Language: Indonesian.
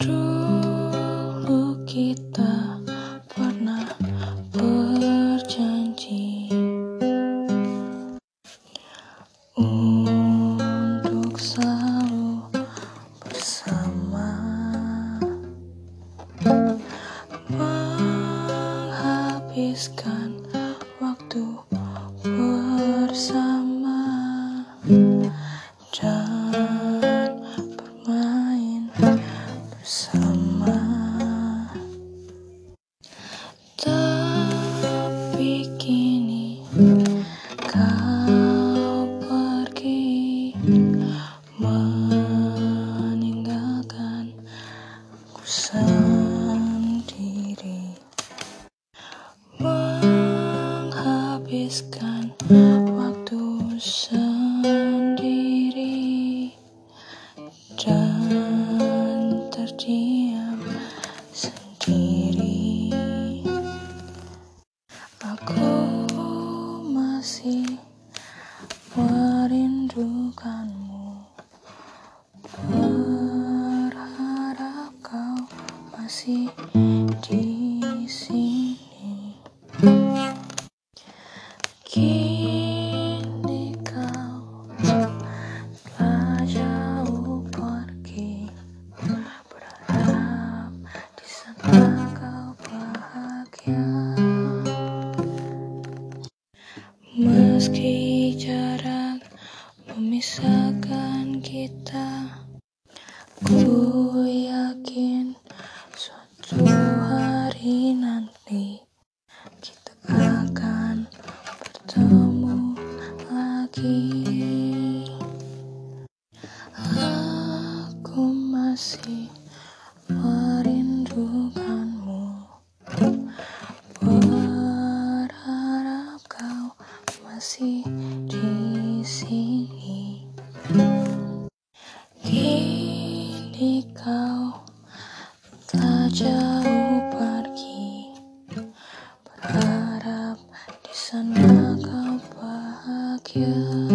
Dulu kita pernah berjanji untuk selalu bersama, menghabiskan waktu bersama. Dan kini kau pergi meninggalkan ku sendiri, menghabiskan merindukanmu, berharap kau masih di sini. Kini kau telah jauh pergi, berharap di sana kau bahagia. Meski memisahkan kita, ku yakin suatu hari nanti kita akan bertemu lagi. Aku masih merindukanmu, berharap kau masih di sini. Kini kau tak jauh pergi. Berharap di sana kau bahagia.